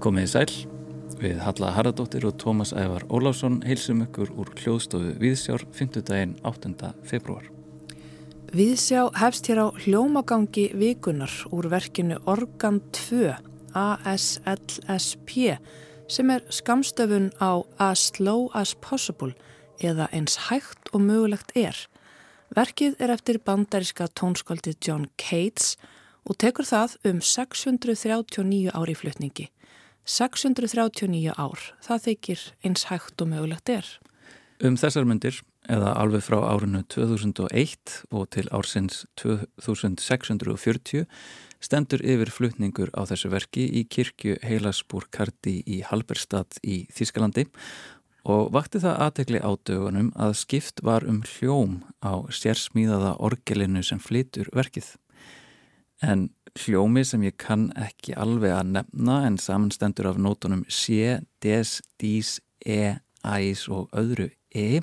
Komið í sæl, við Halla Harðardóttir og Tómas Ævar Ólásson heilsum ykkur úr hljóðstofu Viðsjár 5. daginn 8. februar. Viðsjá hefst hér á hljómagangi vikunar úr verkinu Organ 2 ASLSP sem er skamstöfun á As Slow As Possible eða eins hægt og mögulegt er. Verkið er eftir bandariska tónskaldið John Cates og tekur það um 639 ári flutningi. 639 ár, það þykir eins hægt og mögulegt er. Um þessar myndir, eða alveg frá árinu 2001 og til ársins 2640, stendur yfir flutningur á þessu verki í kirkju Heilasbúr Kardi í Halberstad í Þískalandi og vakti það aðtekli ádögunum að skipt var um hljóm á sérsmíðaða orgelinu sem flytur verkið. En hljómi sem ég kann ekki alveg að nefna en samanstendur af nótunum sé, des, dís, e, æs og öðru e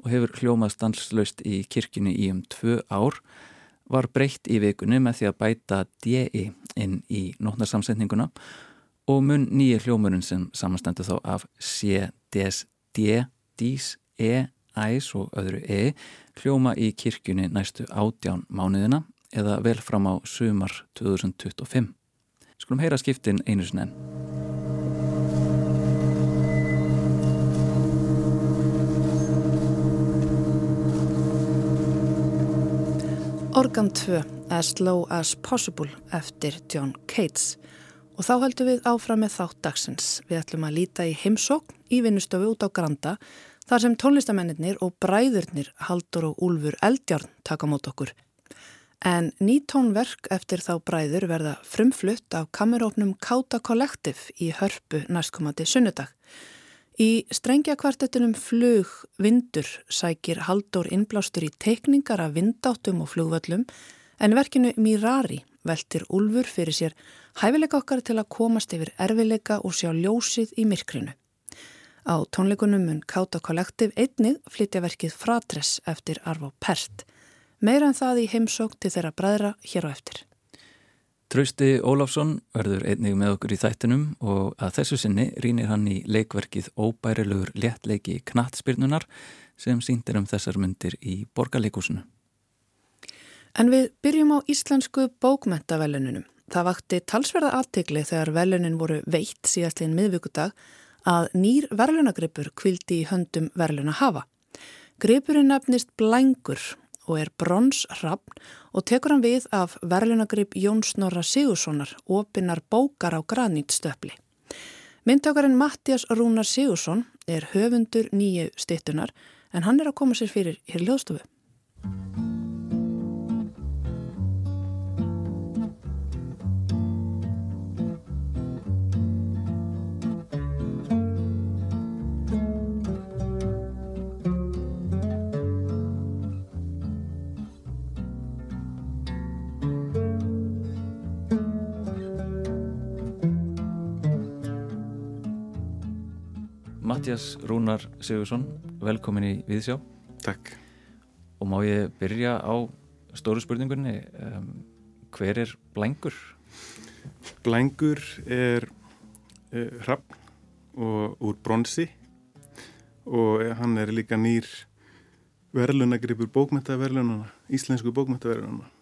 og hefur hljómað stanslöst í kirkjunni í um tvö ár. Var breytt í vikunni með því að bæta DE inn í nótnarsamsetninguna og mun nýja hljómurinn sem samanstendur þá af C, DS, D, Dís, E, Æs og öðru E hljóma í kirkjunni næstu átján mánuðina eða vel fram á sumar 2025. Skulum heyra skiptin einu sinni enn. Organ 2, As Low As Possible eftir John Cates og þá höldum við áfram með þátt dagsins. Við ætlum að líta í heimsókn í vinnustofu út á Granda þar sem tónlistamennir og bræðurnir Haldur og Úlfur Eldjárn taka mót okkur. En ný tónverk eftir þá bræður verða frumflutt af kamerópnum Káta Kollektiv í hörpu næstkomandi sunnudag. Í strengjakvartetunum flug vindur sækir Haldur innblástur í teikningar af vindáttum og flugvöllum en verkinu Mirari veltir Úlfur fyrir sér hæfileika okkar til að komast yfir erfileika og sjá ljósið í myrkrinu. Á tónleikunum mun Káta Kollektiv einnig flytja verkið Fratres eftir Arvo Pert. Meira en það í heimsók til þeirra bræðra hér á eftir. Trausti Ólafsson verður einnig með okkur í þættinum og að þessu sinni rínir hann í leikverkið óbærilegur léttleiki knattspyrnunar sem síndir um þessar myndir í borgarleikúsinu. En við byrjum á íslensku bókmentavelununum. Það vakti talsverða aðtegli þegar velunin voru veitt síðastlegin miðvíkudag að nýr verlunagripur kvildi í höndum verluna hafa. Gripurinn nefnist Blængur og er bronsrafn og tekur hann við af verlunagrip Jón Snorra Sigurssonar, opinar bókar á granýtstöfli. Myndtökarinn Mattias Rúnar Sigursson er höfundur nýju stittunar en hann er að koma sér fyrir hér ljóðstofu. Mattias Rúnar Sigursson, velkomin í Viðsjá. Takk. Og má ég byrja á stóru spurningunni, um, hver er Blængur? Blængur er uh, hrappn og úr bronsi og hann er líka nýr verðlunagripur bókmyndaverðlunana, íslensku bókmyndaverðlunana.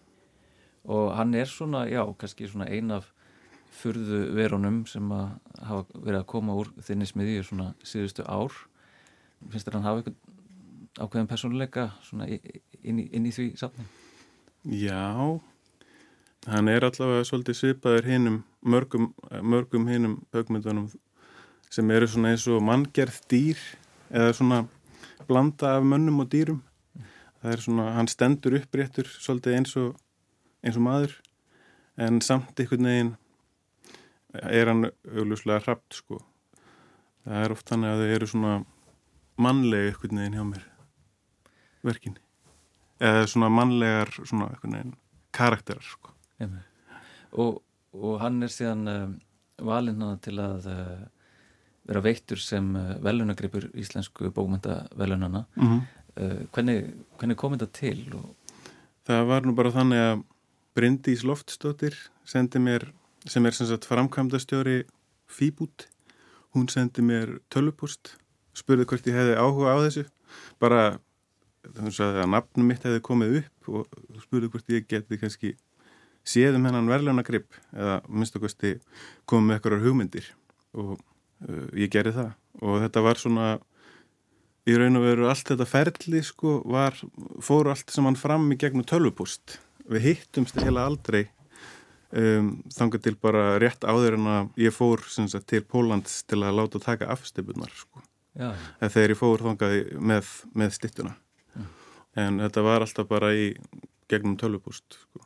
Og hann er svona, já, kannski svona ein af furðu verunum sem að hafa verið að koma úr þinni smiði svona síðustu ár finnst þér hann hafa eitthvað ákveðin personleika svona inn í, inn í því safni? Já hann er allavega svolítið svipaður hinnum mörgum, mörgum hinnum högmyndunum sem eru svona eins og manngerð dýr eða svona blanda af mönnum og dýrum það er svona, hann stendur uppréttur svolítið eins og eins og maður en samt einhvern veginn er hann augljóslega hrapt sko það er oft þannig að þau eru svona mannlega eitthvað neginn hjá mér verkinni eða svona mannlegar svona eitthvað neginn karakterar sko og, og hann er síðan uh, valinn hana til að uh, vera veittur sem uh, velunagripur íslensku bókmynda velunana mm -hmm. hvernig, hvernig kom þetta til? Og... Það var nú bara þannig að Bryndís Loftstóttir sendi mér sem er sem sagt framkvæmdastjóri Fíbút hún sendi mér tölvupost spurði hvort ég hefði áhuga á þessu. Bara þannig að nafnum mitt hefði komið upp og spurði hvort ég geti kannski séð um hennan verðlunagripp eða minnst okkarsti komið með eitthvað hugmyndir. Og uh, ég gerði það. Og þetta var svona í raun og veru allt þetta ferli sko var, fóru allt sem hann fram í gegnum tölvupost við hittumst heila aldrei um, þangað til bara rétt áður en að ég fór sagt, til Pólans til að láta taka afstipunar sko. Þegar ég fór þangað með, með stittuna Já. en þetta var alltaf bara í gegnum tölvupost sko.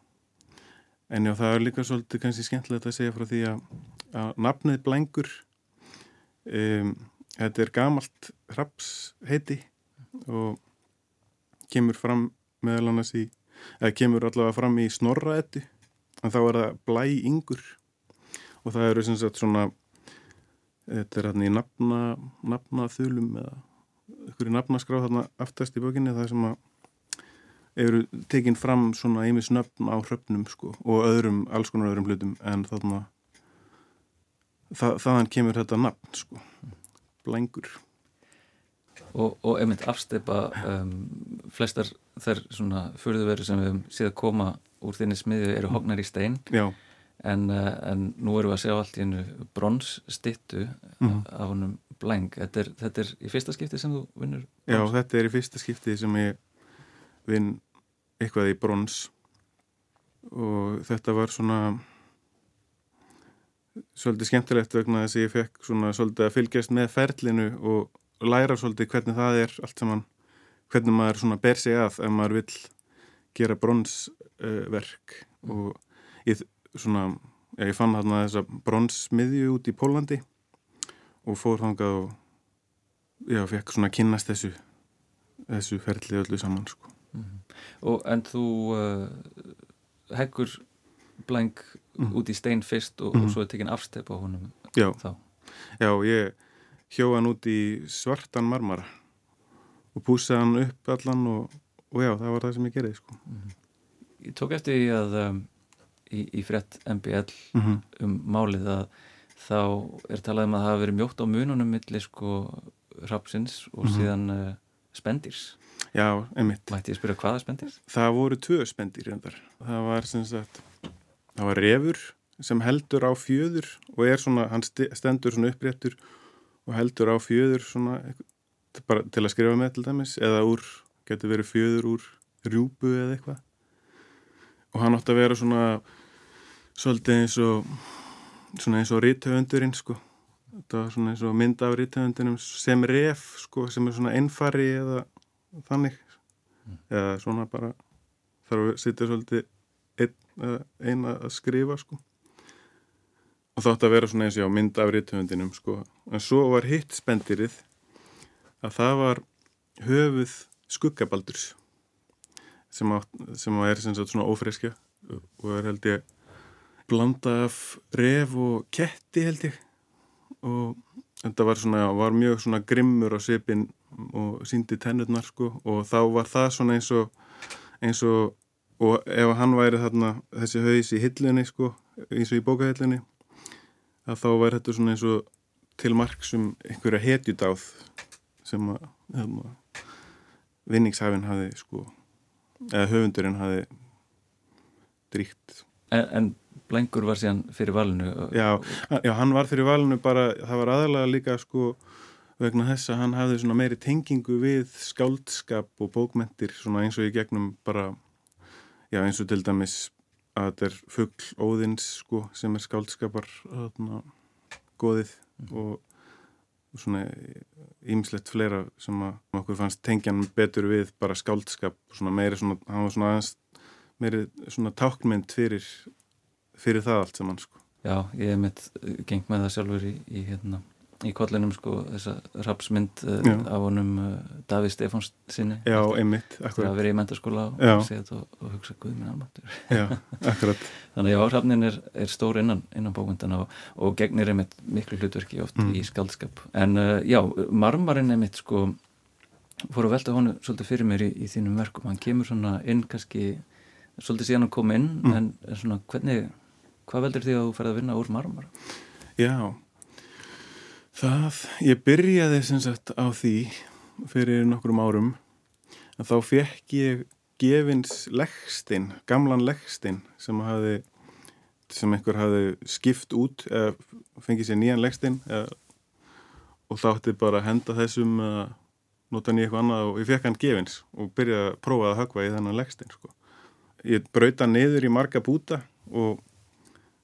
En já, það er líka svolítið kannski skemmtilegt að segja frá því að, að nafnið blængur, um, þetta er gamalt hrapsheiti og kemur fram meðal annars í, eða kemur allavega fram í snorraetti, en þá er það blæingur og það eru sem sagt svona, þetta er hérna í nafna, nafnaþulum eða ykkur í nafnaskráð þarna aftast í bókinni það sem að eru tekinn fram svona einmis nöfn á hröfnum sko og öðrum, alls konar öðrum hlutum en þarna það, þaðan kemur þetta nafn sko blængur Og, og einmitt afsteipa um, flestar þær svona fyrðuveru sem við séum að koma úr þinni smiðu eru hognar í stein. En, uh, en nú erum við að sjá allt í hennu bronsstittu mm af hennum blæng. Þetta er, þetta er í fyrsta skipti sem þú vinnur? Já, þetta er í fyrsta skipti sem ég vinn eitthvað í brons. Og þetta var svona svolítið skemmtilegt vegna þess að ég fekk svona svolítið að fylgjast með ferlinu og læra svolítið hvernig það er allt saman, hvernig maður svona ber sig að ef maður vill gera bronsverk uh, og ég svona ég fann hérna þessa bronsmiðju út í Pólandi og fór þangað og já, fekk svona að kynast þessu þessu ferli öllu saman sko Mm -hmm. og, en þú uh, heggur blæng mm -hmm. út í stein fyrst og, -hmm. og svo er tekinn afstep á honum Já, þá. Já ég hjóða hann út í svartan marmara og púsaði hann upp allan og, og já, það var það sem ég gerði sko. Mhm. Ég tók eftir í að um, í, í frett MBL mhm. um málið að þá er talað um að það hafi verið mjótt á mununum millir sko rapsins og síðan uh, spendirs Já, einmitt. Mætti ég spyrja hvaða spendir? Það voru tvö spendir. Það var sem sagt, það var refur sem heldur á fjöður og er svona, hann stendur svona uppréttur og heldur á fjöður svona, bara til að skrifa með til dæmis, eða úr, getur verið fjöður úr rjúbu eða eitthvað. Og hann átti að vera svona, svolítið eins og, svona eins og rítöfundurinn, sko. Þetta var svona eins og mynda af rítöfundunum sem ref, sko, sem er svona ennfari eða þannig mm. eða svona bara þarf að sitja svolítið ein, eina að skrifa sko og þátt að vera svona eins og mynd af rítuhundinum sko en svo var hitt spendirið að það var höfuð skuggabaldurs sem, á, sem er sem sagt, svona ófriska og er held ég blanda af ref og ketti held ég. Og þetta var svona, var mjög svona grimmur á sipin og síndi tennurnar sko. Og þá var það svona eins og eins og, og ef hann væri þarna þessi haus í hillunni sko eins og í bókahillunni að þá væri þetta svona eins og til marksum einhverja hetjudáð sem að hérna, vinningshafinn hafi sko eða höfundurinn hafi dríkt. En, en Blengur var síðan fyrir valinu já, já, hann var fyrir valinu bara, það var aðalega líka sko vegna þess að hann hafði svona meiri tengingu við skáldskap og bókmentir svona eins og í gegnum bara já eins og til dæmis að þetta er fuggl óðins sko sem er skáldskapar goðið og, og svona ímislegt fleira sem að okkur fannst tengjan betur við bara skáldskap svona meiri svona, hann var svona aðeins meiri svona tákmynd fyrir fyrir það allt saman sko. Já, ég hef mitt gengt með það sjálfur í, í hérna í kollinum sko þessa rapsmynd uh, af honum uh, Davíð Stefáns sinni Já, einmitt, akkurat. Að vera í mentarskóla og segja þetta og, og hugsa Guð minn almatur Já, akkurat. Þannig að já, rapnin er, er stór innan, innan bókvöndana og, og gegnir einmitt miklu hlutverki oft mm. í skaldskap En uh, já, marmarinn einmitt sko fór að velta honu svolítið fyrir mér í, í þínum verkum. Hann kemur svona inn kannski svolítið síðan að koma inn mm. en svona hvernig, hvað veldur því að þú ferði að vinna úr marmara? Já Það, ég byrjaði sem sagt á því fyrir nokkrum árum en þá fekk ég gefins leggstinn, gamlan leggstinn sem hafi sem einhver hafi skipt út eða fengið sér nýjan leggstinn og þátti bara að henda þessum að nota í eitthvað annað og ég fekk hann gefins og byrjaði að prófa að högva í þennan leggstinn sko. Ég brauta niður í marga búta og,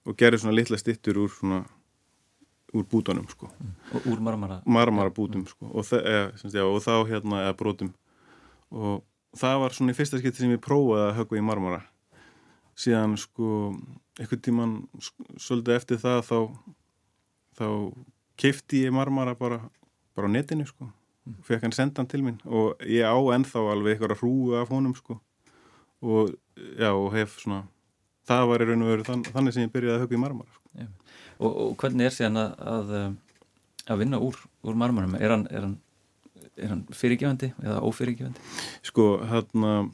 og gerði svona litla stittur úr svona úr bútunum sko. Og úr marmara? Marmara bútum sko. Og, eða, já, og þá hérna eða brotum. Og það var svona í fyrsta skipti sem ég prófaði að högva í marmara. Síðan sko einhvern tíman svolítið eftir það þá þá keifti ég marmara bara, bara á netinu sko. Fekk hann sendan til mín. Og ég á ennþá alveg eitthvað að hrúa af honum sko. Og já og hef svona það var í raun og veru þann, þannig sem ég byrjaði að högva í marmara sko. Og, og hvernig er síðan að, að, að vinna úr, úr marmarum? Er hann, hann hann fyrirgefandi eða ófyrirgefandi? Sko, hann,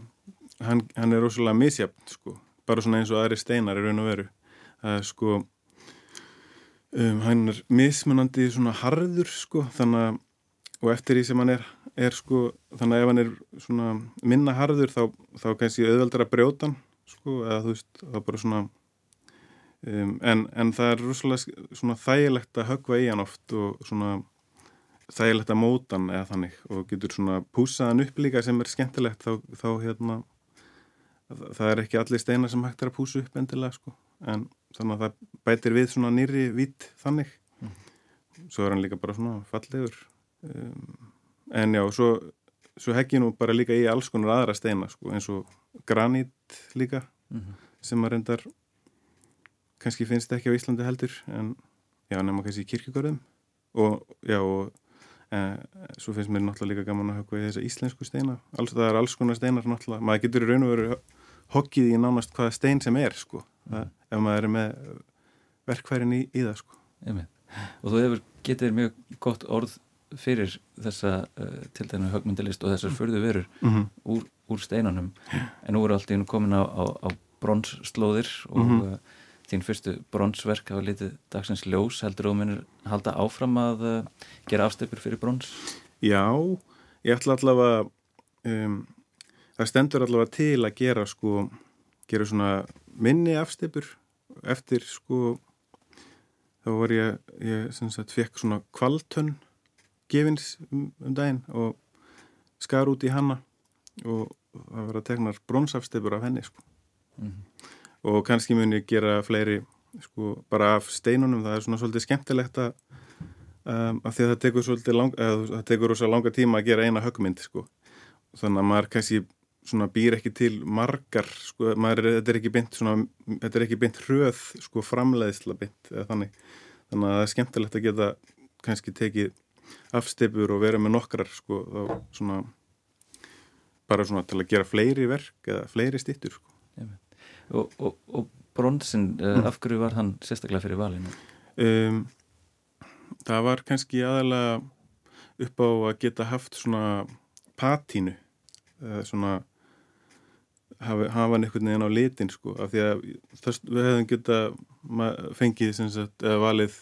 hann, er rosalega misjafn, sko, bara svona eins og aðri steinar er raun og veru. Er sko, um, hann er mismunandi svona harður, sko, þannig að, og eftir því sem hann er, er sko, þannig að ef hann er svona minna harður þá, þá kannski auðveldar að brjóta hann, sko, eða þú veist, þá bara svona, um, en, en það er svona þægilegt að högva í hann oft og svona, þægilegt að móta hann eða þannig og getur svona púsaðan upp líka sem er skemmtilegt þá, þá hérna það er ekki allir steinar sem hægt er að púsa upp endilega sko en þannig að það bætir við svona nýri vít þannig mm. svo er hann líka bara svona fallegur um, en já, svo, svo heggi nú bara líka í alls konar aðra steina sko eins og granít líka mm -hmm. sem að reyndar kannski finnst ekki á Íslandi heldur en já, nema kannski í kirkjögörðum og já, og Eh, svo finnst mér náttúrulega líka gaman að höfka í þessa íslensku steina, alls það er alls konar steinar náttúrulega, maður getur í raun og veru hokkið í nánast hvaða stein sem er sko, það, mm. ef maður er með verkfærin í, í það sko Emme. Og þú hefur getið mjög gott orð fyrir þessa uh, til dæna högmyndalist og þessar förðu verur mm -hmm. úr, úr steinanum en nú eru allt í hún komin á, á, á bronsslóðir og mm -hmm. Þín fyrstu bronsverk hafa litið dagsins ljós, heldur þú minnir halda áfram að uh, gera afstöpur fyrir brons? Já, ég ætla allavega um, það stendur allavega til að gera sko, gera svona minni afstöpur eftir sko þá var ég, ég sem sagt fekk svona kvaltönn gefins um, um daginn og skar út í hanna og það var að tegna bronsafstöpur af henni sko. Mm -hmm og kannski mun ég gera fleiri sko, bara af steinunum, það er svona svolítið skemmtilegt að um, af því að það tekur svolítið lang, að, það tekur rosa langa tíma að gera eina höggmynd sko. þannig að maður kannski svona býr ekki til margar sko, maður, þetta er ekki bynt svona, þetta er ekki bynt hröð sko framleiðsla bynt eða þannig, þannig að það er skemmtilegt að geta kannski tekið afstipur og vera með nokkrar sko þá svona bara svona til að gera fleiri verk eða fleiri stittur sko og, og, og bronsin, eh, mm. af hverju var hann sérstaklega fyrir valinu? Um, það var kannski aðalega upp á að geta haft svona patínu svona hafa, hafa hann einhvern veginn á litin sko, af því að þess, við hefðum geta fengið sagt, valið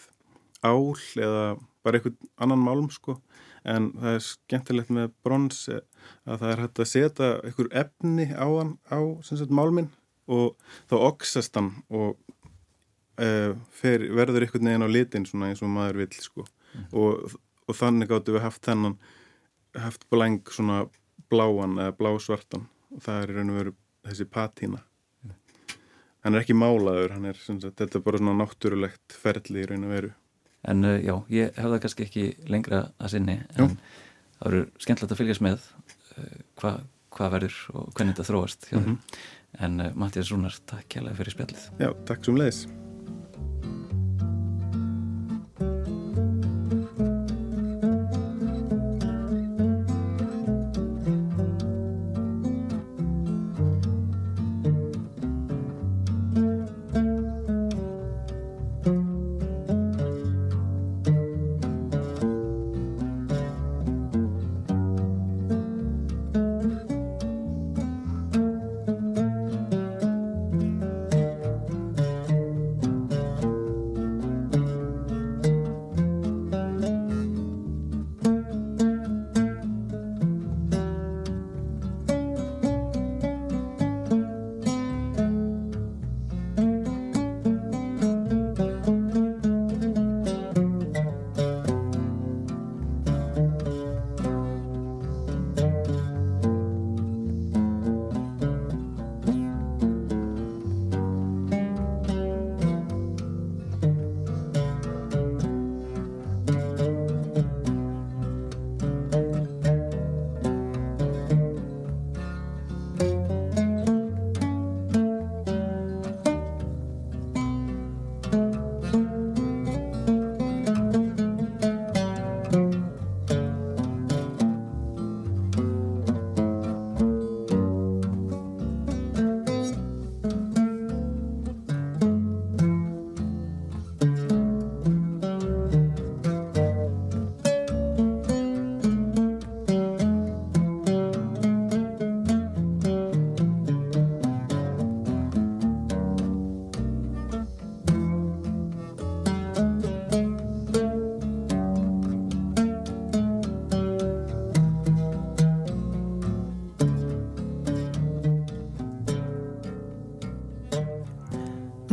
ál eða bara einhvern annan málum sko en það er skemmtilegt með brons að það er hægt að setja einhver efni á hann á sagt, málminn og þá oxast hann og uh, fer, verður einhvern veginn á litin svona eins og maður vil sko mm. og, og þannig áttu við haft þennan haft blæng svona bláan eða blásvartan og það er í raun og veru þessi patína mm. hann er ekki málaður hann er, sagt, þetta er bara svona náttúrulegt ferli í raun og veru En uh, já, ég hef það kannski ekki lengra að sinni en já. það eru skemmtilegt að fylgjast með uh, hvað hva verður og hvernig þetta þróast hjá mm -hmm en uh, Mattias Rúnar, takk kjærlega fyrir spjallið. Já, takk sem leiðis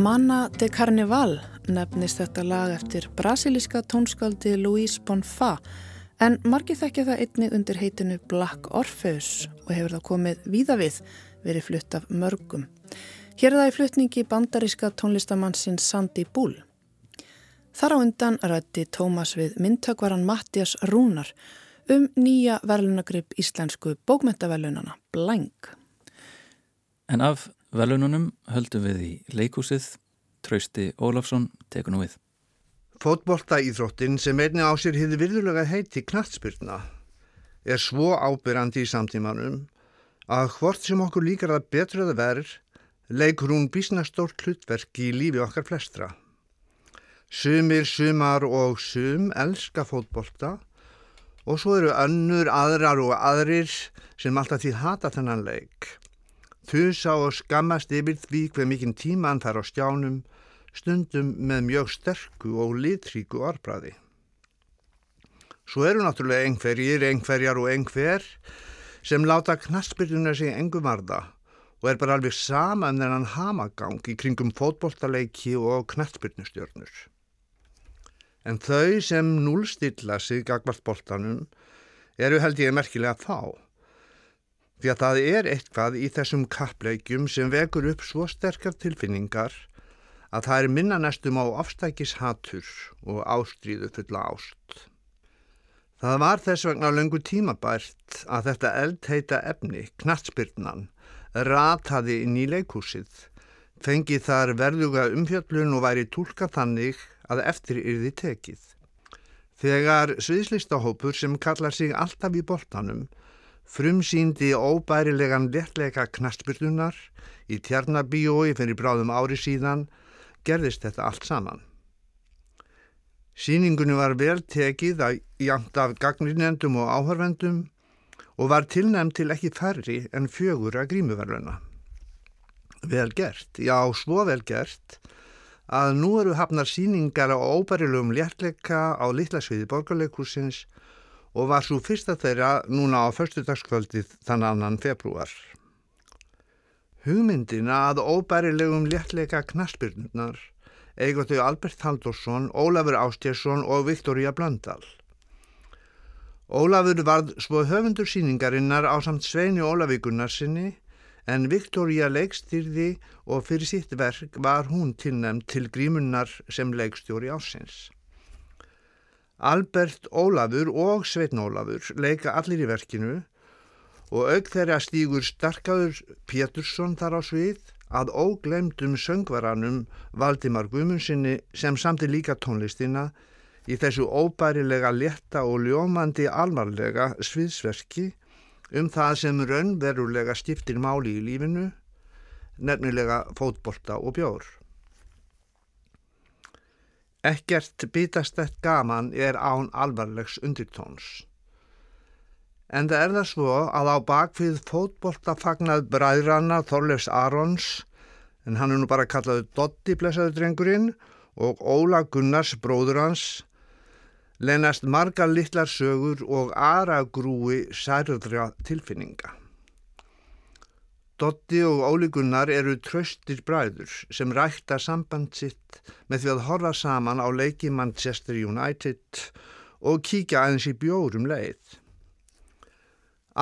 Manna de Carnival nefnist þetta lag eftir brasilíska tónskaldi Luís Bonfá en margir þekkja það einnig undir heitinu Black Orpheus og hefur það komið víða við verið flutt af mörgum. Hér er það í flutningi bandaríska tónlistamannsinn Sandy Bull. Þar á undan rætti Tómas við myndtökvaran Mattias Rúnar um nýja verðlunagripp íslensku bókmentaverlunana, Blank. En af velununum höldum við í leikúsið. Trausti Ólafsson tekur nú við. Fótbolta íþróttin sem einni á sér hefði virðulega heiti knatsbyrna er svo ábyrrandi í samtímanum að hvort sem okkur líkar að betra það verð leikur hún bísnastórt hlutverk í lífi okkar flestra. Sumir, sumar og sum elska fótbolta og svo eru önnur, aðrar og aðrir sem alltaf því hata þennan leik. Þusa og skammast yfir því hver mikinn tíma hann þar á stjánum, stundum með mjög sterku og litríku orðbræði. Svo eru náttúrulega einhverjir, einhverjar og einhver sem láta knastbyrjuna sig engum varða og er bara alveg sama um þennan hamagang í kringum fótbolltaleiki og knastbyrnustjörnur. En þau sem núlstilla sig gagvart boltanum eru held ég merkilega þá. Því að það er eitthvað í þessum kappleikjum sem vekur upp svo sterkar tilfinningar að það er minna næstum á afstækishatur og ástríðu fulla ást. Það var þess vegna lengur tímabært að þetta eldheita efni, knatsbyrnan, rataði inn í leikúsið, fengið þar verðuga umfjöllun og væri tólka þannig að eftir yrði tekið. Þegar sviðslistahópur sem kallar sig alltaf í boltanum frumsýndi óbærilegan léttleika knastbyrnunar í tjarnabíói fyrir bráðum ári síðan gerðist þetta allt saman. Sýningunni var vel tekið að jæmt af gagnrinendum og áhörvendum og var tilnæmt til ekki færri en fjögur að grímuverluna. Vel gert, já svo vel gert að nú eru hafnar síningar á óbærilegum léttleika á litlasviði borgarleikursins og var svo fyrsta þeirra núna á förstudagskvöldið þann annan februar. Hugmyndina að óbærilegum léttleika knaspirnunar eiga þau Albert Haldursson, Ólafur Ástjærsson og Viktoria Blöndal. Ólafur varð svo höfundur síningarinnar á samt Sveini Ólavíkunnarsinni en Viktoria leikstýrði og fyrir sitt verk var hún tilnæmt til grímunnar sem leikstjóri ásins. Albert Ólafur og Sveitn Ólafur leika allir í verkinu og auk þeirra stýgur starkaður Pétursson þar á svið að óglemdum söngvaranum Valdimar Gumunsinni sem samti líka tónlistina í þessu óbærilega letta og ljómandi alvarlega sviðsverki um það sem raunverulega stiftir máli í lífinu, nefnilega fótbolta og bjór. Ekkert bitastett gaman er án alvarlegs undirtóns. En það er það svo að á bakvið fótbolta fagnað bræðranna Þorleifs Arons, en hann er nú bara kallaðu Dotti blessaður drengurinn og Óla Gunnars bróður hans, lenast margar litlar sögur og aragrúi særðra tilfinninga. Dotti og Óli Gunnar eru tröstir bræður sem rækta samband sitt með því að horfa saman á leiki Manchester United og kíkja aðeins í bjórum leið.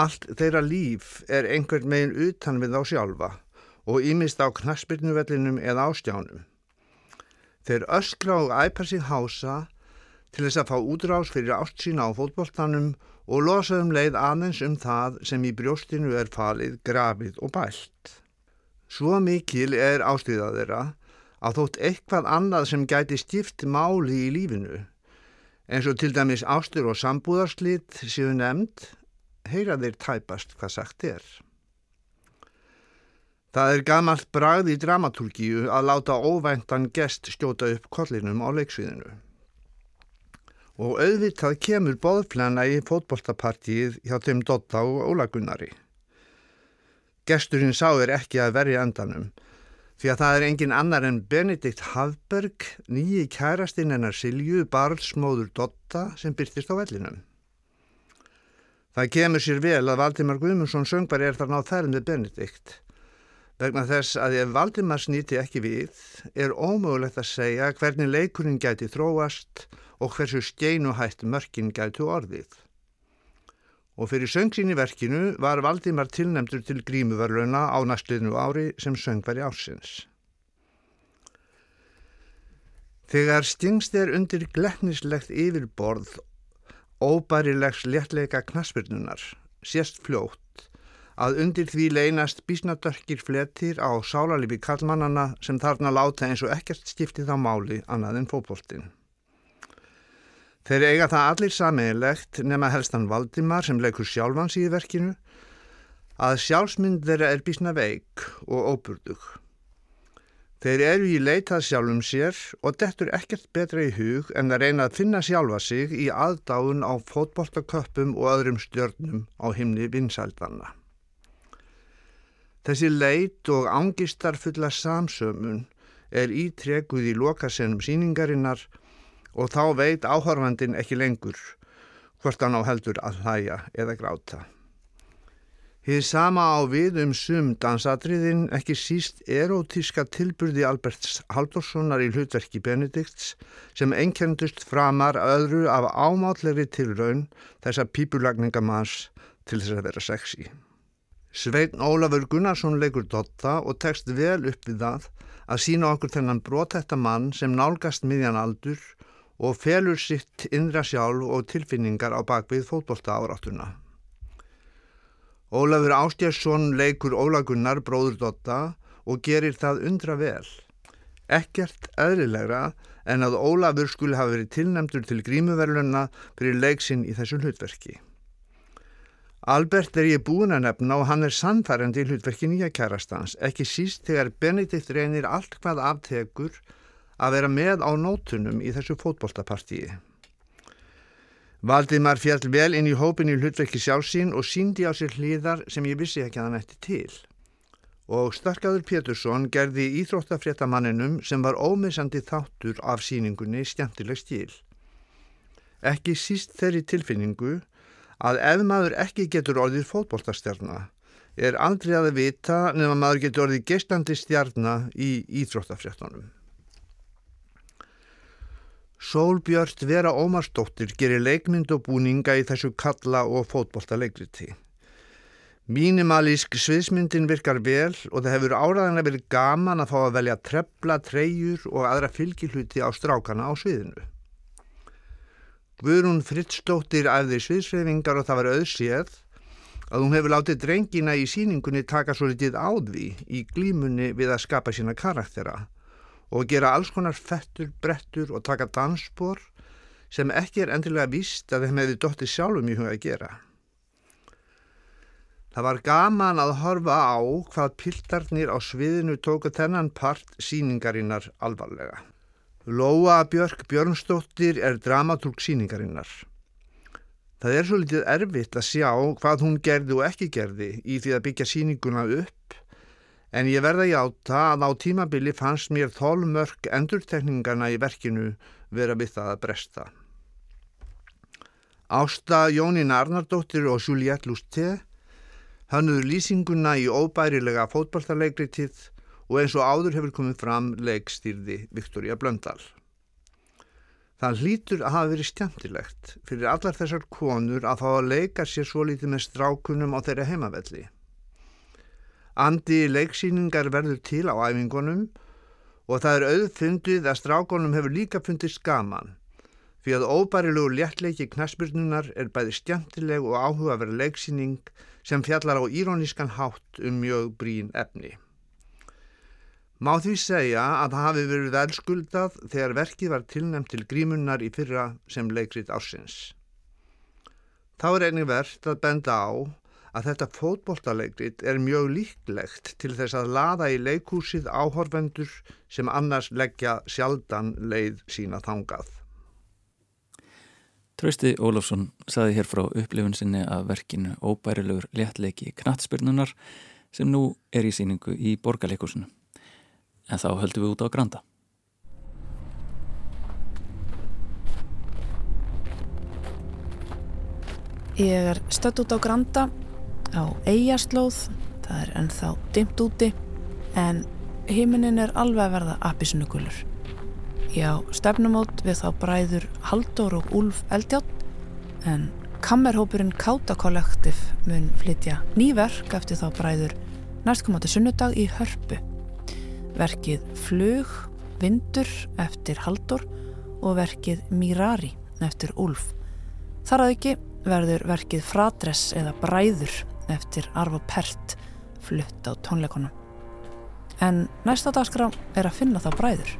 Allt þeirra líf er einhvern megin utan við á sjálfa og ímist á knaspirnuvellinum eða ástjánum. Þeir öskra og æpa sig hása til þess að fá útrás fyrir ást sína á fótbolltanum og losaðum leið aðeins um það sem í brjóstinu er falið, grafið og bælt. Svo mikil er ástýðað þeirra að þótt eitthvað annað sem gæti stift máli í lífinu, eins og til dæmis ástur og sambúðarslit séu nefnd, heyra þeir tæpast hvað sagt er. Það er gamalt bragð í dramatúrkíu að láta óvæntan gest stjóta upp kollinum á leiksviðinu og auðvitað kemur boðplana í fótbolltapartíið hjá þeim Dotta og Ólagunnari. Gesturinn sá er ekki að verja endanum því að það er engin annar en Benedikt Hafberg, nýji kærastinn hennar Silju, barlsmóður Dotta sem byrtist á vellinum. Það kemur sér vel að Valdimar Guðmundsson söngbar er þarna á þærn með Benedikt Vegna þess að ef Valdimar snýti ekki við er ómögulegt að segja hvernig leikurinn gæti þróast og hversu steinuhætt mörkin gætu orðið. Og fyrir söngsín í verkinu var Valdimar tilnemdur til grímuverluna á næstliðnu ári sem söngveri ársins. Þegar stingst er undir gleknislegt yfirborð óbærilegs léttleika knaspirnunar, sést fljótt að undir því leynast bísnadörkir fletir á sálarlifi kallmannana sem þarna láta eins og ekkert skiptið á máli annað en fókbóltinn. Þeir eiga það allir sameinlegt nema helstan Valdimar sem leikur sjálfans í verkinu að sjálfsmynd þeirra er bísna veik og óburdug. Þeir eru í leitað sjálfum sér og dettur ekkert betra í hug en að reyna að finna sjálfa sig í aðdáðun á fótbolltaköppum og öðrum stjörnum á himni vinsældanna. Þessi leit og ángistar fulla samsömun er ítrekuð í lokasennum síningarinnar og þá veit áhorfandin ekki lengur hvort hann á heldur að hlæja eða gráta. Hið sama á við um sum dansatriðin ekki síst erotíska tilburði Alberts Haldurssonar í hlutverki Benedikts sem einkendust framar öðru af ámátlegri tilraun þessa pípulagningamans til þess að vera sexy. Svein Ólafur Gunnarsson leikur dotta og tekst vel upp við það að sína okkur þennan brotetta mann sem nálgast miðjan aldur og felur sitt innra sjálf og tilfinningar á bakvið fótbolta áráttuna. Ólafur Ástjærsson leikur Ólagunnar bróður Dotta og gerir það undra vel. Ekkert eðlilegra en að Ólafur skulle hafa verið tilnæmdur til grímuverlunna fyrir leiksinn í þessu hlutverki. Albert er ég búin að nefna og hann er sannfærandi í hlutverki nýja kærastans, ekki síst þegar Benedikt reynir allt hvað aftekur að vera með á nótunum í þessu fótbolltapartíi. Valdimar fjall vel inn í hópin í hlutverki sjálfsín og síndi á sér hlýðar sem ég vissi ekki að hann ætti til. Og Starkaður Pétursson gerði íþróttafréttamanninum sem var ómissandi þáttur af síningunni skemmtileg stíl. Ekki síst þeirri tilfinningu að ef maður ekki getur orðið fótbóltastjarnar er aldrei að vita nefn að maður getur orðið gestandi stjarnar í íþróttafréttanum. Sólbjörn Vera Ómarsdóttir gerir leikmynd og búninga í þessu kalla og fótbolta leikriti. Mínimalísk sviðsmyndin virkar vel og það hefur áraðanlega verið gaman að fá að velja trefla, treyjur og aðra fylgihluti á strákana á sviðinu. Guðrún Frittsdóttir æfði sviðsreyfingar og það var auðséð að hún hefur látið drengina í síningunni taka svo litið áðví í glímunni við að skapa sína karaktera og gera alls konar fettur, brettur og taka dansspor sem ekki er endilega víst að þeim hefði dótti sjálfum í huga að gera. Það var gaman að horfa á hvað piltarnir á sviðinu tóku þennan part síningarinnar alvarlega. Lóa Björk Björnsdóttir er dramatúrk síningarinnar. Það er svo litið erfitt að sjá hvað hún gerði og ekki gerði í því að byggja síninguna upp en ég verða í átta að á tímabili fannst mér þólmörk endurtekningarna í verkinu vera við það að bresta. Ásta Jónín Arnardóttir og Juliette Lusté hannuður lýsinguna í óbærilega fótballtarleikritið og eins og áður hefur komið fram leikstýrði Viktoria Blöndal. Það hlýtur að hafa verið stjæmtilegt fyrir allar þessar konur að fá að leika sér svo lítið með strákunum á þeirra heimavelli. Andi leiksýningar verður til á æfingunum og það er auðfundið að strákonum hefur líka fundist gaman fyrir að óbærilegu léttleiki knaspurnunar er bæði stjæntileg og áhugaverð leiksýning sem fjallar á írónískan hátt um mjög brín efni. Má því segja að það hafi verið elskuldað þegar verkið var tilnæmt til grímunnar í fyrra sem leikrit ársins. Þá er einnig verðt að benda á að þetta fótbolltaleikrit er mjög líklegt til þess að laða í leikúsið áhorfendur sem annars leggja sjaldan leið sína þangað. Trausti Ólafsson saði hér frá upplifun sinni að verkinu óbærilegur léttleiki knattspyrnunar sem nú er í síningu í borgarleikusinu. En þá höldum við út á Granda. Ég er stött út á Granda á eigaslóð, það er ennþá dimt úti En himinin er alveg að verða apisnugulur. Já, stefnumót við þá bræður Haldur og Úlf Eldjátt en kammerhópurinn Káta Kollektiv mun flytja nýverk eftir þá bræður næstkomandi sunnudag í Hörpu. Verkið Flug, Vindur eftir Haldur og verkið Mirari eftir Úlf. Þar að ekki verður verkið Fradress eða Bræður eftir Arvo Pert flutt á tónleikonum. En næsta dagskrá er að finna þá Bræður.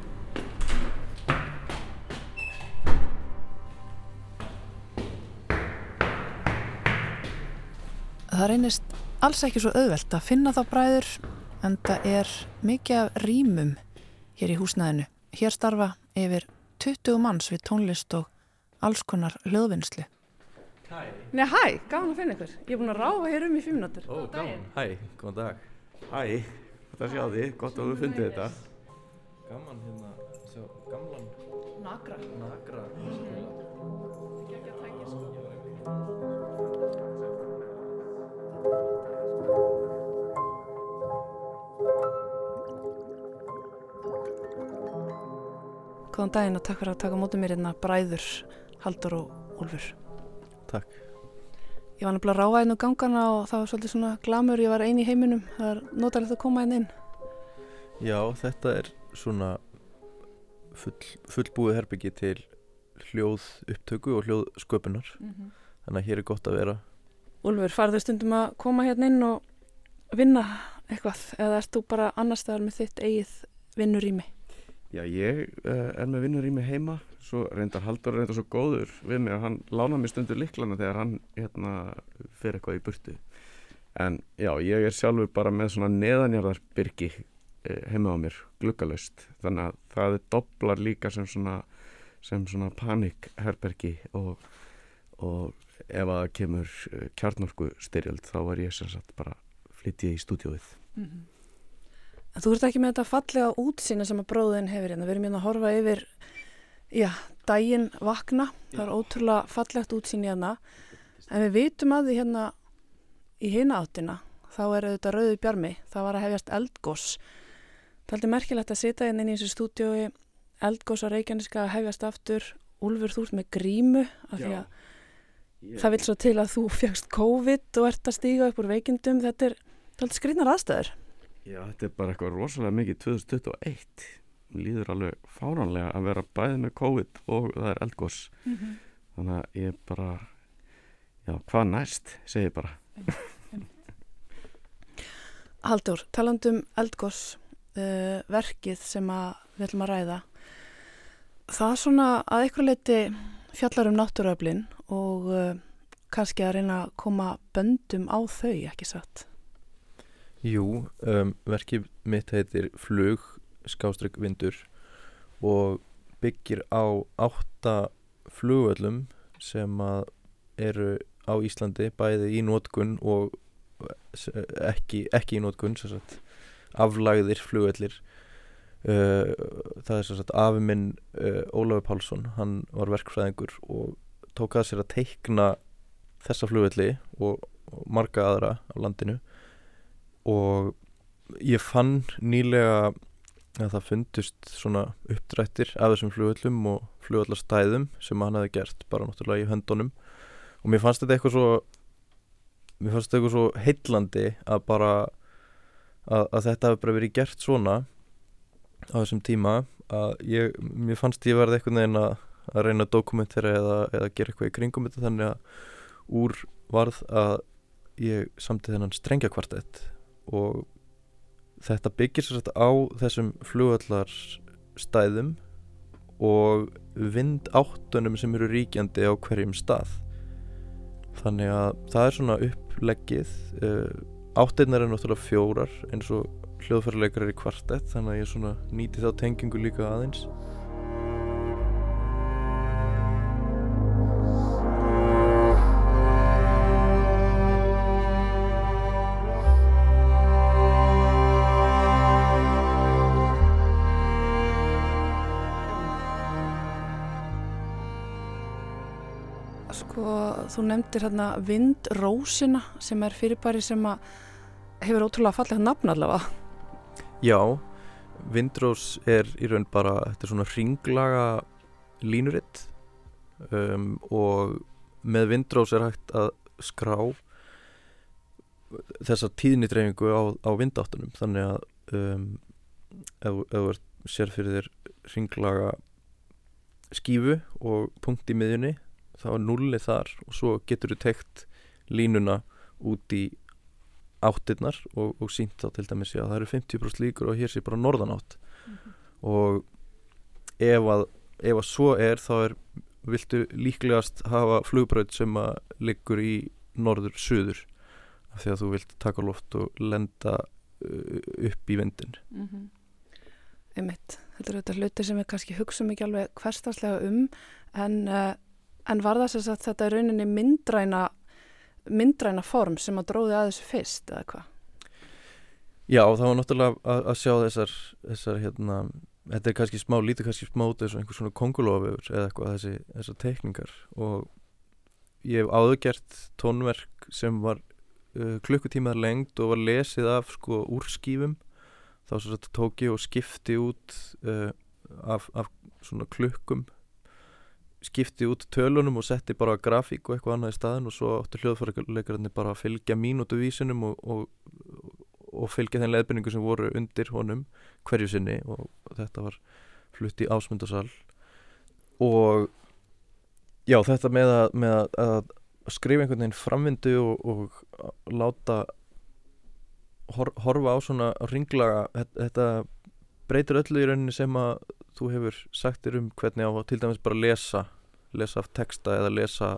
Það reynist alls ekki svo auðvelt að finna þá bræður en það er mikið af rýmum hér í húsnæðinu. Hér starfa yfir 20 manns við tónlist og alls konar hljóðvinnslu. Hæ. Nei, hæ, gaman að finna ykkur. Ég er búin að ráfa hér um í fimm minútur. Ó, gaman. Hæ, góðan dag. Hæ, þetta sé á því, gott að við fundið þetta. Gaman hérna, sjá, gamlan Nagra. nagra. Góðan daginn og takk fyrir að taka mótið mér hérna bræður, Haldur og Úlfur. Takk. Ég var nefnilega að ráfa einu gangana og það var svolítið svona glamur, ég var eini í heiminum, það er notalegt að koma einn inn. Já, þetta er svona full, fullbúið herbyggi til hljóð upptöku og hljóð sköpunar. Þannig að hér er gott að vera. Úlfur, farðu stundum að koma hérna inn og vinna eitthvað eða ert þú bara annar staðar með þitt eigið vinnurými? Já, ég uh, er með vinnur í mig heima, svo reyndar Haldur reyndar svo góður við mig að hann lána mér stundur liklana þegar hann hérna fyrir eitthvað í burtu. En já, ég er sjálfur bara með svona neðanjarðarbyrgi uh, heima á mér, gluggalöst. Þannig að það er doblar líka sem svona, sem svona panikherbergi og, og ef að kemur uh, kjarnorku styrjöld þá er ég sem sagt bara flyttið í stúdíóið. En Þú ert ekki með þetta fallega útsýna sem að bróðin hefur hérna. Við erum hérna að horfa yfir, já, daginn vakna. Það er ótrúlega fallegt útsýni hérna. En við vitum að því hérna í hina áttina, þá er auðvitað rauði bjarmi. Það var að hefjast eldgós. Það er aldrei merkilegt að sita hérna inn í þessu stúdiói, eldgós á Reykjaneska að hefjast aftur. Úlfur, þú ert með grímu af því að það vil svo til að þú fjagst COVID og ert að stíga upp úr veikindum. Þetta er, þetta er skrýnar aðstæður. Já, þetta er bara eitthvað rosalega mikið 2021. Mér líður alveg fáránlega að vera bæðið með COVID og það er eldgós. Þannig að ég bara, já, hvað næst, segi ég bara. Haldur, talandum eldgós, uh, verkið sem að við ætlum að ræða, það er svona að ykkur leiti fjallar um náttúruöflin og uh, kannski að reyna að koma böndum á þau, ekki satt. Jú, um, verkið mitt heitir Flug, skástrygg vindur og byggir á átta flugöllum sem að eru á Íslandi bæði í nótkun og ekki, ekki í nótkun sem sagt, aflagðir flugöllir uh, það er sem sagt afi minn uh, Ólafur Pálsson hann var verkfræðingur og tók að sér að teikna þessa flugölli og, og marga aðra á landinu og ég fann nýlega að það fundust svona uppdrættir af þessum flugöllum og flugöllarstæðum sem hann hefði gert bara náttúrulega í höndunum. Og mér fannst þetta eitthvað svo mér fannst þetta eitthvað svo heillandi að bara að, að þetta hefði bara verið gert svona á þessum tíma að ég, mér fannst ég verði eitthvað neginn að, reyna að dokumentera eða, eða gera eitthvað í kringum þetta þannig að úr varð að ég samti þennan strengja kvartett og þetta byggir sér þetta á þessum flugvallarstæðum og vindáttunum sem eru ríkjandi á hverjum stað. Þannig að það er svona uppleggið. Uh, áttinnar er náttúrulega fjórar eins og hljóðfærarleikar er í kvartett þannig að ég svona nýti þá tengingu líka aðeins Sko, þú nefndir hérna vindrósina sem er fyrirbæri sem hefur ótrúlega fallegt nafn allavega. Já, Windrose er í raun bara, þetta er svona ringlaga línuritt um, og með Windrose er hægt að skrá þessa tíðnidreyfingu á, á vindáttunum þannig að um, ef þú sér fyrir þér ringlaga skífu og punkt í miðjunni þá er nulli þar og svo getur þú tekt línuna út í áttirnar og, og sínt þá til dæmis að það eru 50% líkur og hér sé bara norðanátt mm -hmm. og ef að, ef að svo er þá er viltu líklegast hafa flugbröð sem að liggur í norður-suður af því að þú vilt taka loft og lenda uh, upp í vindin mm -hmm. Einmitt, þetta er auðvitað hluti sem við kannski hugsaum ekki alveg hverstagslega um en, uh, en var það sem sagt þetta er rauninni myndræna myndræna form sem að dróði að þessu fyrst eða hvað? Já, það var náttúrulega að, að sjá þessar, þessar hérna, þetta er kannski smá, lítið kannski smá þess að einhvers svona kongulofur eða eitthvað þessi, þessar teikningar. Og ég hef áðurgert tónverk sem var uh, klukkutímar lengt og var lesið af sko úr skífum þá svo tók ég og skipti út uh, af, af svona klukkum skipti út tölunum og setti bara grafík og eitthvað annað í staðin og svo áttu hljóðfærarleikararnir bara að fylgja mínútuvísinum og, og, og fylgja þenn leðbynningu sem voru undir honum hverju sinni og þetta var flutt í ásmundasal og já þetta með að, með að, skrifa einhvern veginn framvindu og, og láta hor, horfa á svona ringlaga þetta breytir öllu í rauninni sem að þú hefur sagt þér um hvernig á til dæmis bara lesa lesa af texta eða lesa,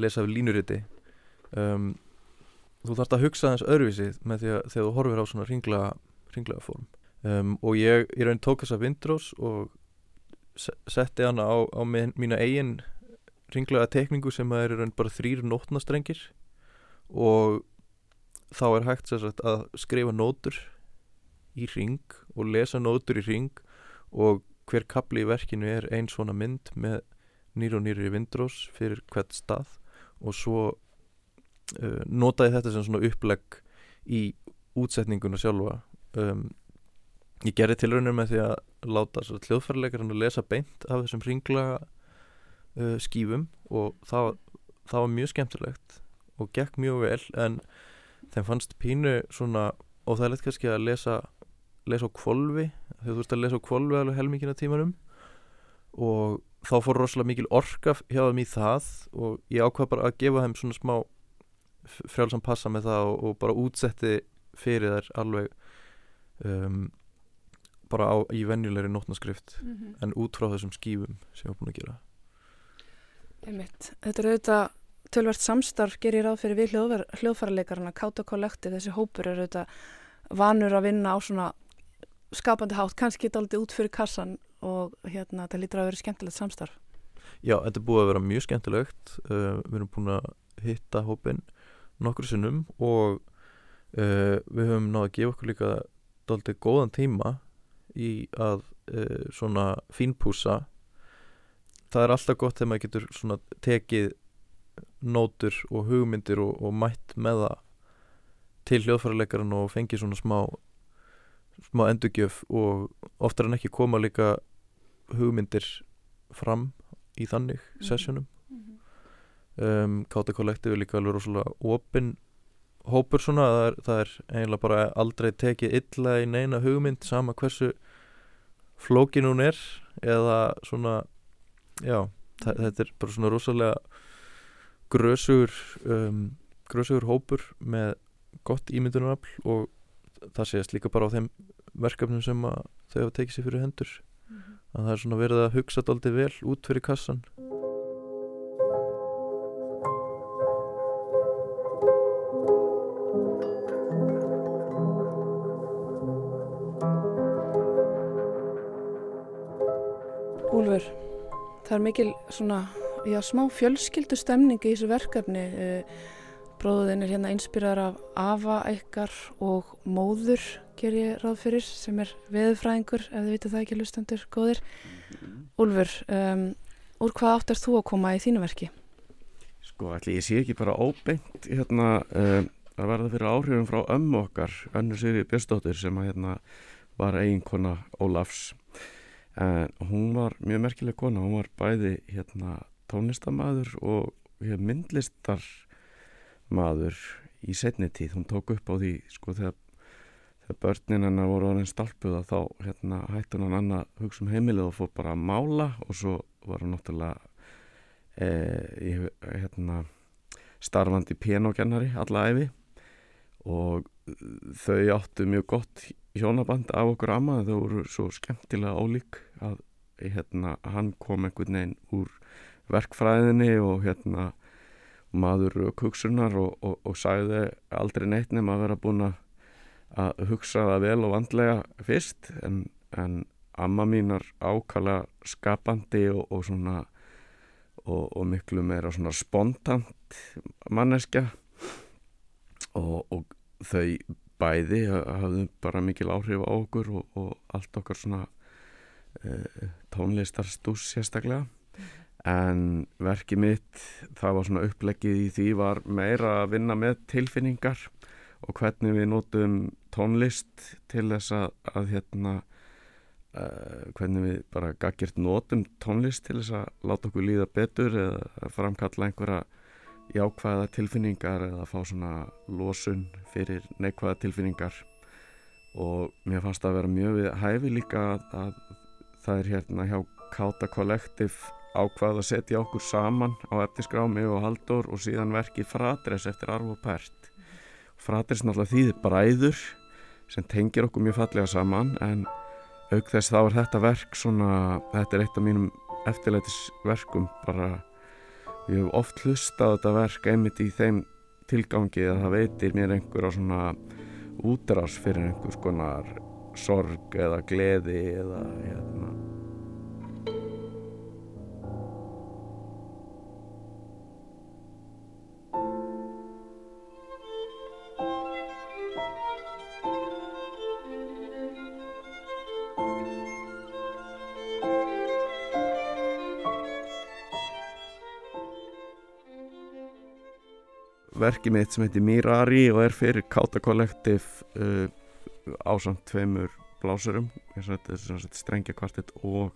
lesa af línuriti. Um, þú þarfst að hugsa þess öðruvísi með því að þegar þú horfir á svona ringlega, ringlega form um, og ég í raun tók þessa Windrose og setti hana á, á mína eigin ringlega tekningu sem er raun bara þrýr nótnastrengir. Og þá er hægt sagt, að skrifa nótur í ring og lesa nótur í ring og hver kapli í verkinu er einn svona mynd með nýri og nýri vindrós fyrir hvert stað og svo uh, notaði þetta sem svona upplegg í útsetninguna sjálfa. Um, ég gerði tilraunir með því að láta hljóðfærleikarinn að lesa beint af þessum ringla uh, skífum og það, það var mjög skemmtilegt og gekk mjög vel en þeim fannst pínu svona og það er leitt kannski að lesa lesa á kvolvi þú ert að lesa á kvolvi alveg helmingina tímanum og þá fór rosalega mikil orka hjá þeim í það og ég ákvað bara að gefa þeim svona smá frjálsam passa með það og, og bara útsetti fyrir þær alveg um, bara á, í venjulegri nótnaskrift mm -hmm. en út frá þessum skífum sem ég var búin að gera Einmitt. Þetta er auðvitað tölvert samstarf gerir ráð fyrir við hljóðfærarleikarana Káta Kollekti, þessi hópur er auðvitað vanur að vinna á svona skapandi hátt, kannski geta aldrei út fyrir kassan og hérna þetta lítur að vera skemmtilegt samstarf. Já, þetta er búið að vera mjög skemmtilegt. Uh, við erum búin að hitta hópin nokkur sinnum og uh, við höfum náðu að gefa okkur líka aldrei góðan tíma í að uh, svona fínpúsa það er alltaf gott þegar maður getur svona tekið nótur og hugmyndir og, og mætt með það til hljóðfærarleikarinn og fengið svona smá smá endugjöf og oftar en ekki koma líka hugmyndir fram í þannig mm -hmm. sessjónum -hmm. um, Káta Kollektiv er líka alveg rosalega opinn hópur svona, það er, það er eiginlega bara aldrei tekið illa í neina hugmynd sama hversu flókin hún er eða svona já, þetta er bara svona rosalega grösugur um, grösugur hópur með gott ímyndunarafl og það séast líka bara á þeim verkefnum sem þau hafa tekið sér fyrir hendur mm -hmm. Að það er svona verið að hugsa þetta aldrei vel út fyrir kassan Úlfur það er mikil svona já, smá fjölskyldu stemning í þessu verkefni. Eh, Bróðin er hérna einspyrðar af afa ykkar og móður ger ég ráð fyrir sem er veðfræðingur ef þið vitið það ekki lustandur góðir. Úlfur, um, úr hvað átt er þú að koma í þínu verki? Sko, ætli ég sé ekki bara óbeint hérna, um, að verða fyrir áhrifum frá ömmu okkar, önnur Sýri Björnsdóttir sem að hérna var eiginkona Ólafs en hún var mjög merkileg kona hún var bæði hérna tónlistamæður og myndlistarmaður í setni tíð hún tók upp á því sko þegar börnin hennar voru orðin stalpuða þá hérna hætti hann annað hugsa um heimilið og fór bara að mála og svo var hann náttúrulega e, hérna starfandi pianokennari alla æfi og þau áttu mjög gott hjónaband af okkur amma þau voru svo skemmtilega ólík að hérna, hann kom einhvern veginn úr verkfræðinni og hérna maður kuksunar og, og, og sagði aldrei neitt nema að vera búin að hugsa það vel og vandlega fyrst en, en amma mínar ákala skapandi og, og svona og miklu meira svona spontant manneskja. Og þau bæði hafðu bara mikil áhrif á okkur og, og allt okkar svona uh, tónlistarstús sérstaklega. En verkið mitt það var svona upplegið í því var meira að vinna með tilfinningar og hvernig við nótum tónlist til þess að, að hérna uh, hvernig við bara gaggjert nótum tónlist til þess að láta okkur líða betur eða framkalla einhverja jákvæða tilfinningar eða fá svona losun fyrir neikvæða tilfinningar. Og mér fannst það að vera mjög við hæfi líka að, að það er hérna hjá Káta Kollektiv ákvað að setja okkur saman á eftirskrámi og haldur og síðan verkið Fradres eftir Arvo Pert Fradres náttúrulega þýðir bræður sem tengir okkur mjög fallega saman en auk þess þá er þetta verk svona, þetta er eitt af mínum eftirleitisverkum bara Ég hef oft hlustað þetta verk einmitt í þeim tilgangi að það veitir mér einhver á svona útrás fyrir einhvers konar sorg eða gleði eða hérna verkið mitt sem heitir Mirari og er fyrir Káta Kollektiv uh, ásamt tveimur blásurum. Strengja kvartett og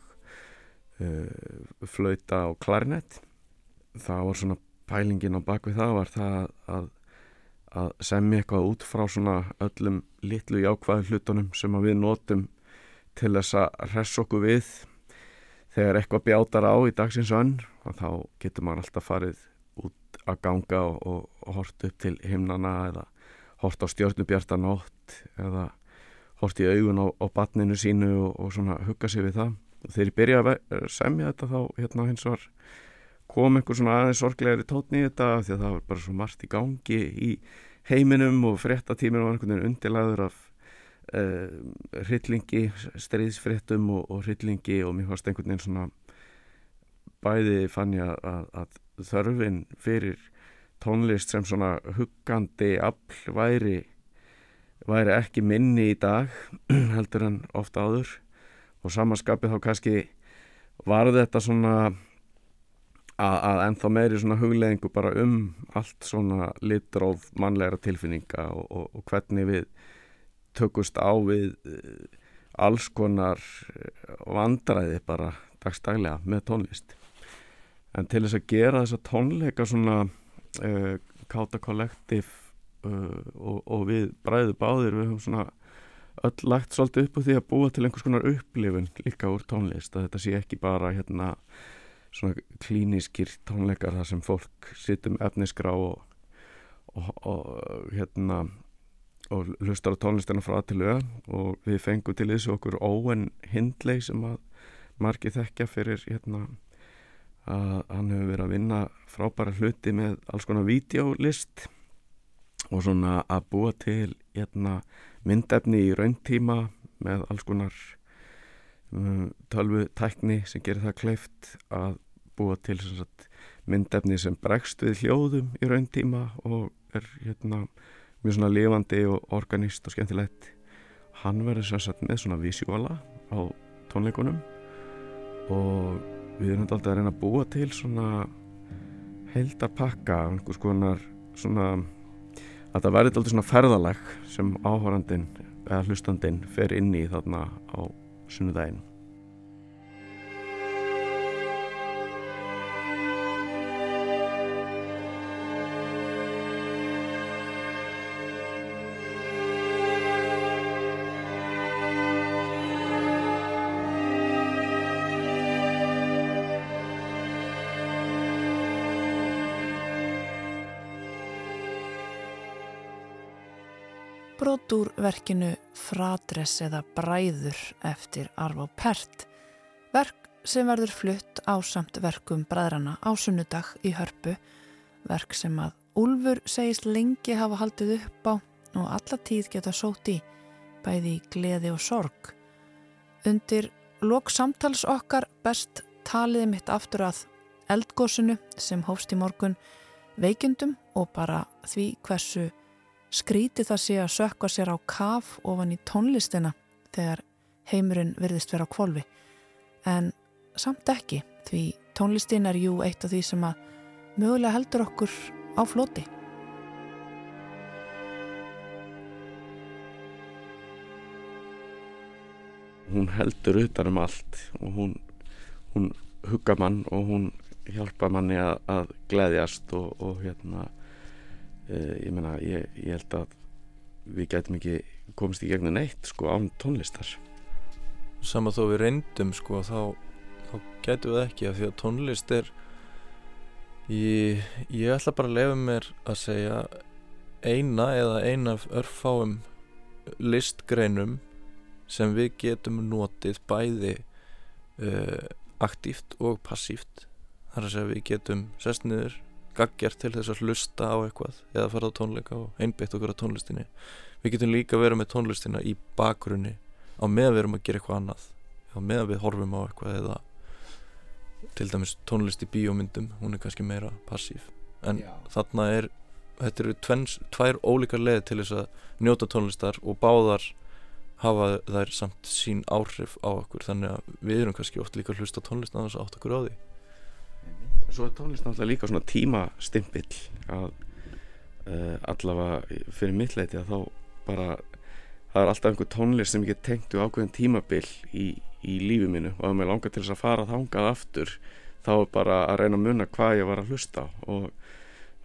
uh, flauta og klarinett. Það var svona pælingin á bakvið það var það að, að semja eitthvað út frá svona öllum litlu jákvæðu hlutunum sem við notum til þess að hress okkur við. Þegar eitthvað bjátar á í dagsins önn þá getur maður alltaf farið að ganga og, og hort upp til himnana eða hort á stjórnubjartanótt eða hort í augun á, á batninu sínu og, og svona hugga sig við það. Og þegar ég byrja að semja þetta þá hérna hins var kom einhver svona aðeins sorglegri tótni í þetta því að það var bara svo margt í gangi í heiminum og frettatíminu var einhvern veginn undirlaður af uh, hryllingi, streiðsfrettum og, og hryllingi og mér fannst einhvern veginn svona bæði fann ég að, að þörfin fyrir tónlist sem svona huggandi afl væri, væri ekki minni í dag heldur en ofta áður. Og samanskapið þá kannski var þetta svona að, að ennþá meiri svona hugleðingu bara um allt svona litróð mannlegra tilfinninga og, og, og hvernig við tökust á við eh, alls konar vandræði bara dagstælega með tónlist. En til þess að gera þessa tónleika svona uh, káta kollektiv uh, og, og við bræðu báðir við höfum svona öll lagt svolítið upp á því að búa til einhvers konar upplifun líka úr tónlist að þetta sé ekki bara hérna svona klíniskir tónleikar þar sem fólk sittum efnisgrá og, og, og hérna og hlustar á tónlistina frá til auða og við fengum til þessu okkur óen hindlei sem að margi þekkja fyrir hérna að hann hefur verið að vinna frábæra hluti með alls konar videolist og svona að búa til hérna, myndefni í rauntíma með alls konar um, tölvu tækni sem gerir það kleift að búa til sagt, myndefni sem bregst við hljóðum í rauntíma og er hérna, mjög svona lifandi og organist og skemmtilegt. Hann verður sérstaklega með svona vísjóla á tónleikunum og við erum alltaf að reyna að búa til svona heldapakka einhvers konar svona að það verði alltaf svona ferðalag sem áhórandin eða hlustandinn fer inn í þarna á sunnudaginn brot úr verkinu Fradres eða Bræður eftir Arvo Pert. Verk sem verður flutt á samt verkum bræðrana á sunnudag í hörpu. Verk sem að Úlfur segist lengi hafa haldið upp á og alla tíð geta sót í, bæði í gleði og sorg. Undir lok samtals okkar best taliði mitt aftur að eldgósinu sem hófst í morgun veikundum og bara því hversu skríti það sé að sökka sér á kaf ofan í tónlistina þegar heimurinn virðist vera á kvolvi. En samt ekki, því tónlistin er jú eitt af því sem að mögulega heldur okkur á floti. Hún heldur utan um allt og hún, hún hugga mann og hún hjálpa manni að, að gleðjast og, og hérna ég meina, ég, ég held að við getum ekki komist í gegnum neitt sko án tónlistar. Sama þó við reyndum sko þá, þá getum við ekki að því að tónlist er ég, ég ætla bara að lefa mér að segja eina eða eina af örfáum listgreinum sem við getum notið bæði uh, aktíft og passíft. Þar að segja við getum sest niður gaggjart til þess að hlusta á eitthvað eða fara á tónleika og einbeitt okkur á tónlistinni. Við getum líka verið með tónlistina í bakgrunni á meðan við erum að gera eitthvað annað á meðan við horfum á eitthvað eða til dæmis tónlist í bíómyndum hún er kannski meira passív. En Já. þarna er þetta eru tvens, tvær ólíkar leið til þess að njóta tónlistar og báðar hafa þær samt sín áhrif á okkur. Þannig að við erum kannski oft líka að hlusta tónlist að átt okkur á því Svo er tónlist náttúrulega líka svona tímastimpill að uh, allavega fyrir mittleiti að þá bara það er alltaf einhver tónlist sem ég get tengt úr ákveðin tímabill í, í lífi mínu. Og ef mér langar til þess að fara þángað aftur þá er bara að reyna að munna hvað ég var að hlusta og,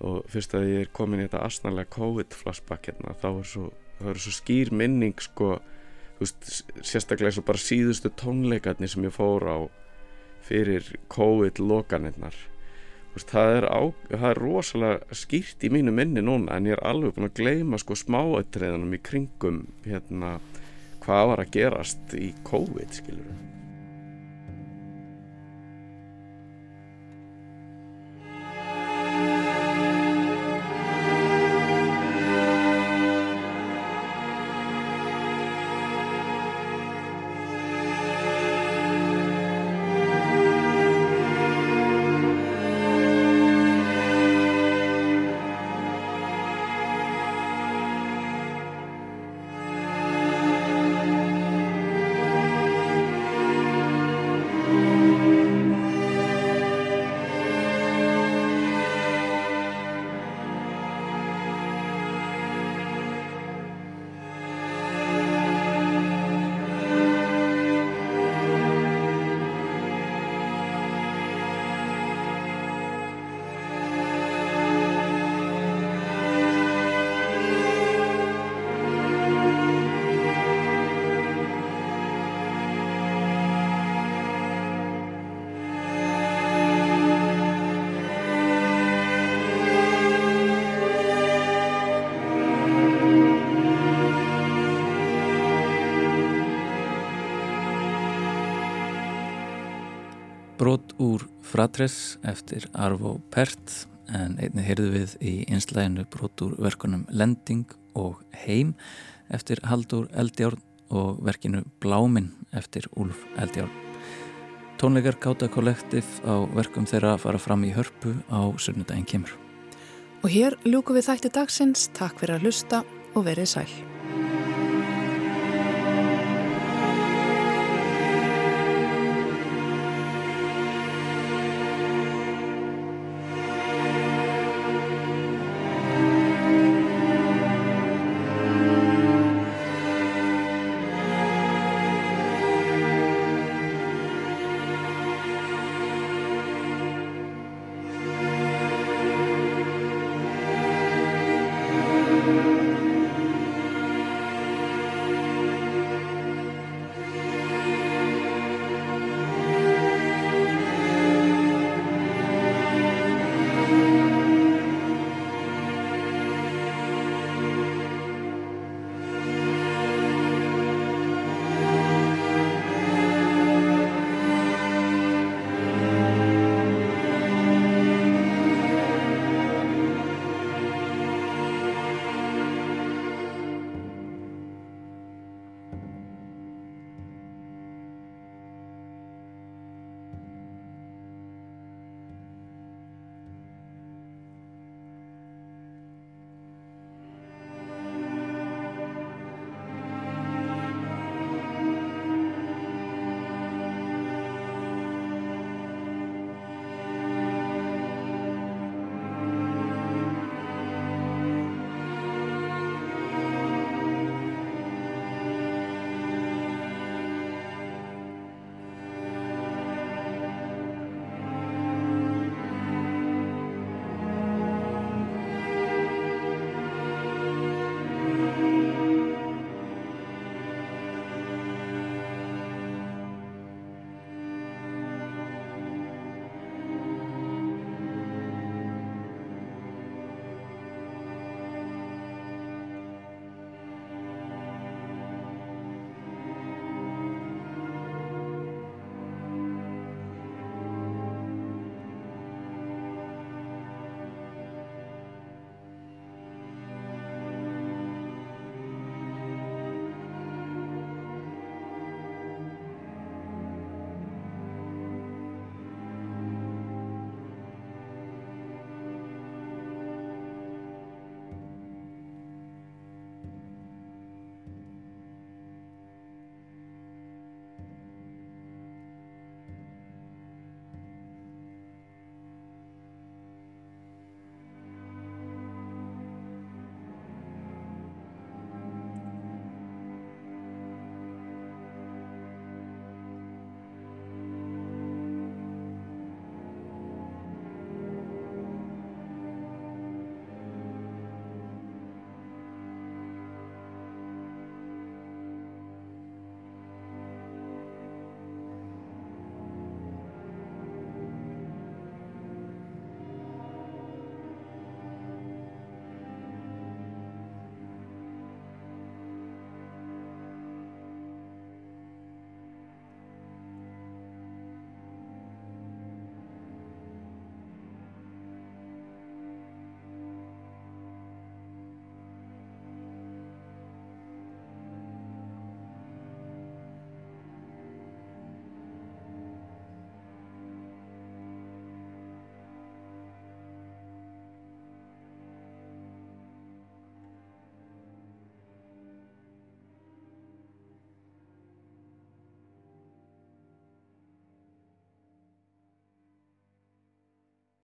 og fyrst að ég er komin í þetta asnarlega COVID flashback hérna þá er svo, er svo skýr minning sko, veist, sérstaklega eins og bara síðustu tónleikarnir sem ég fór á fyrir COVID-lokanirnar það er, á, það er rosalega skýrt í mínu minni núna en ég er alveg búin að gleyma sko smáættriðanum í kringum hérna hvað var að gerast í COVID skilur brot Fratres eftir Arvo Pert en einni heyrðu við í einslæginu brot úr verkunum Lending og Heim eftir Haldur Eldjárn og verkinu Bláminn eftir Úlf Eldjárn. Tónleikar Gáta Kollektiv á verkum þeirra fara fram í hörpu á sunnudaginn kemur. Og hér ljúku við þætti dagsins. Takk fyrir að hlusta og verið sæl.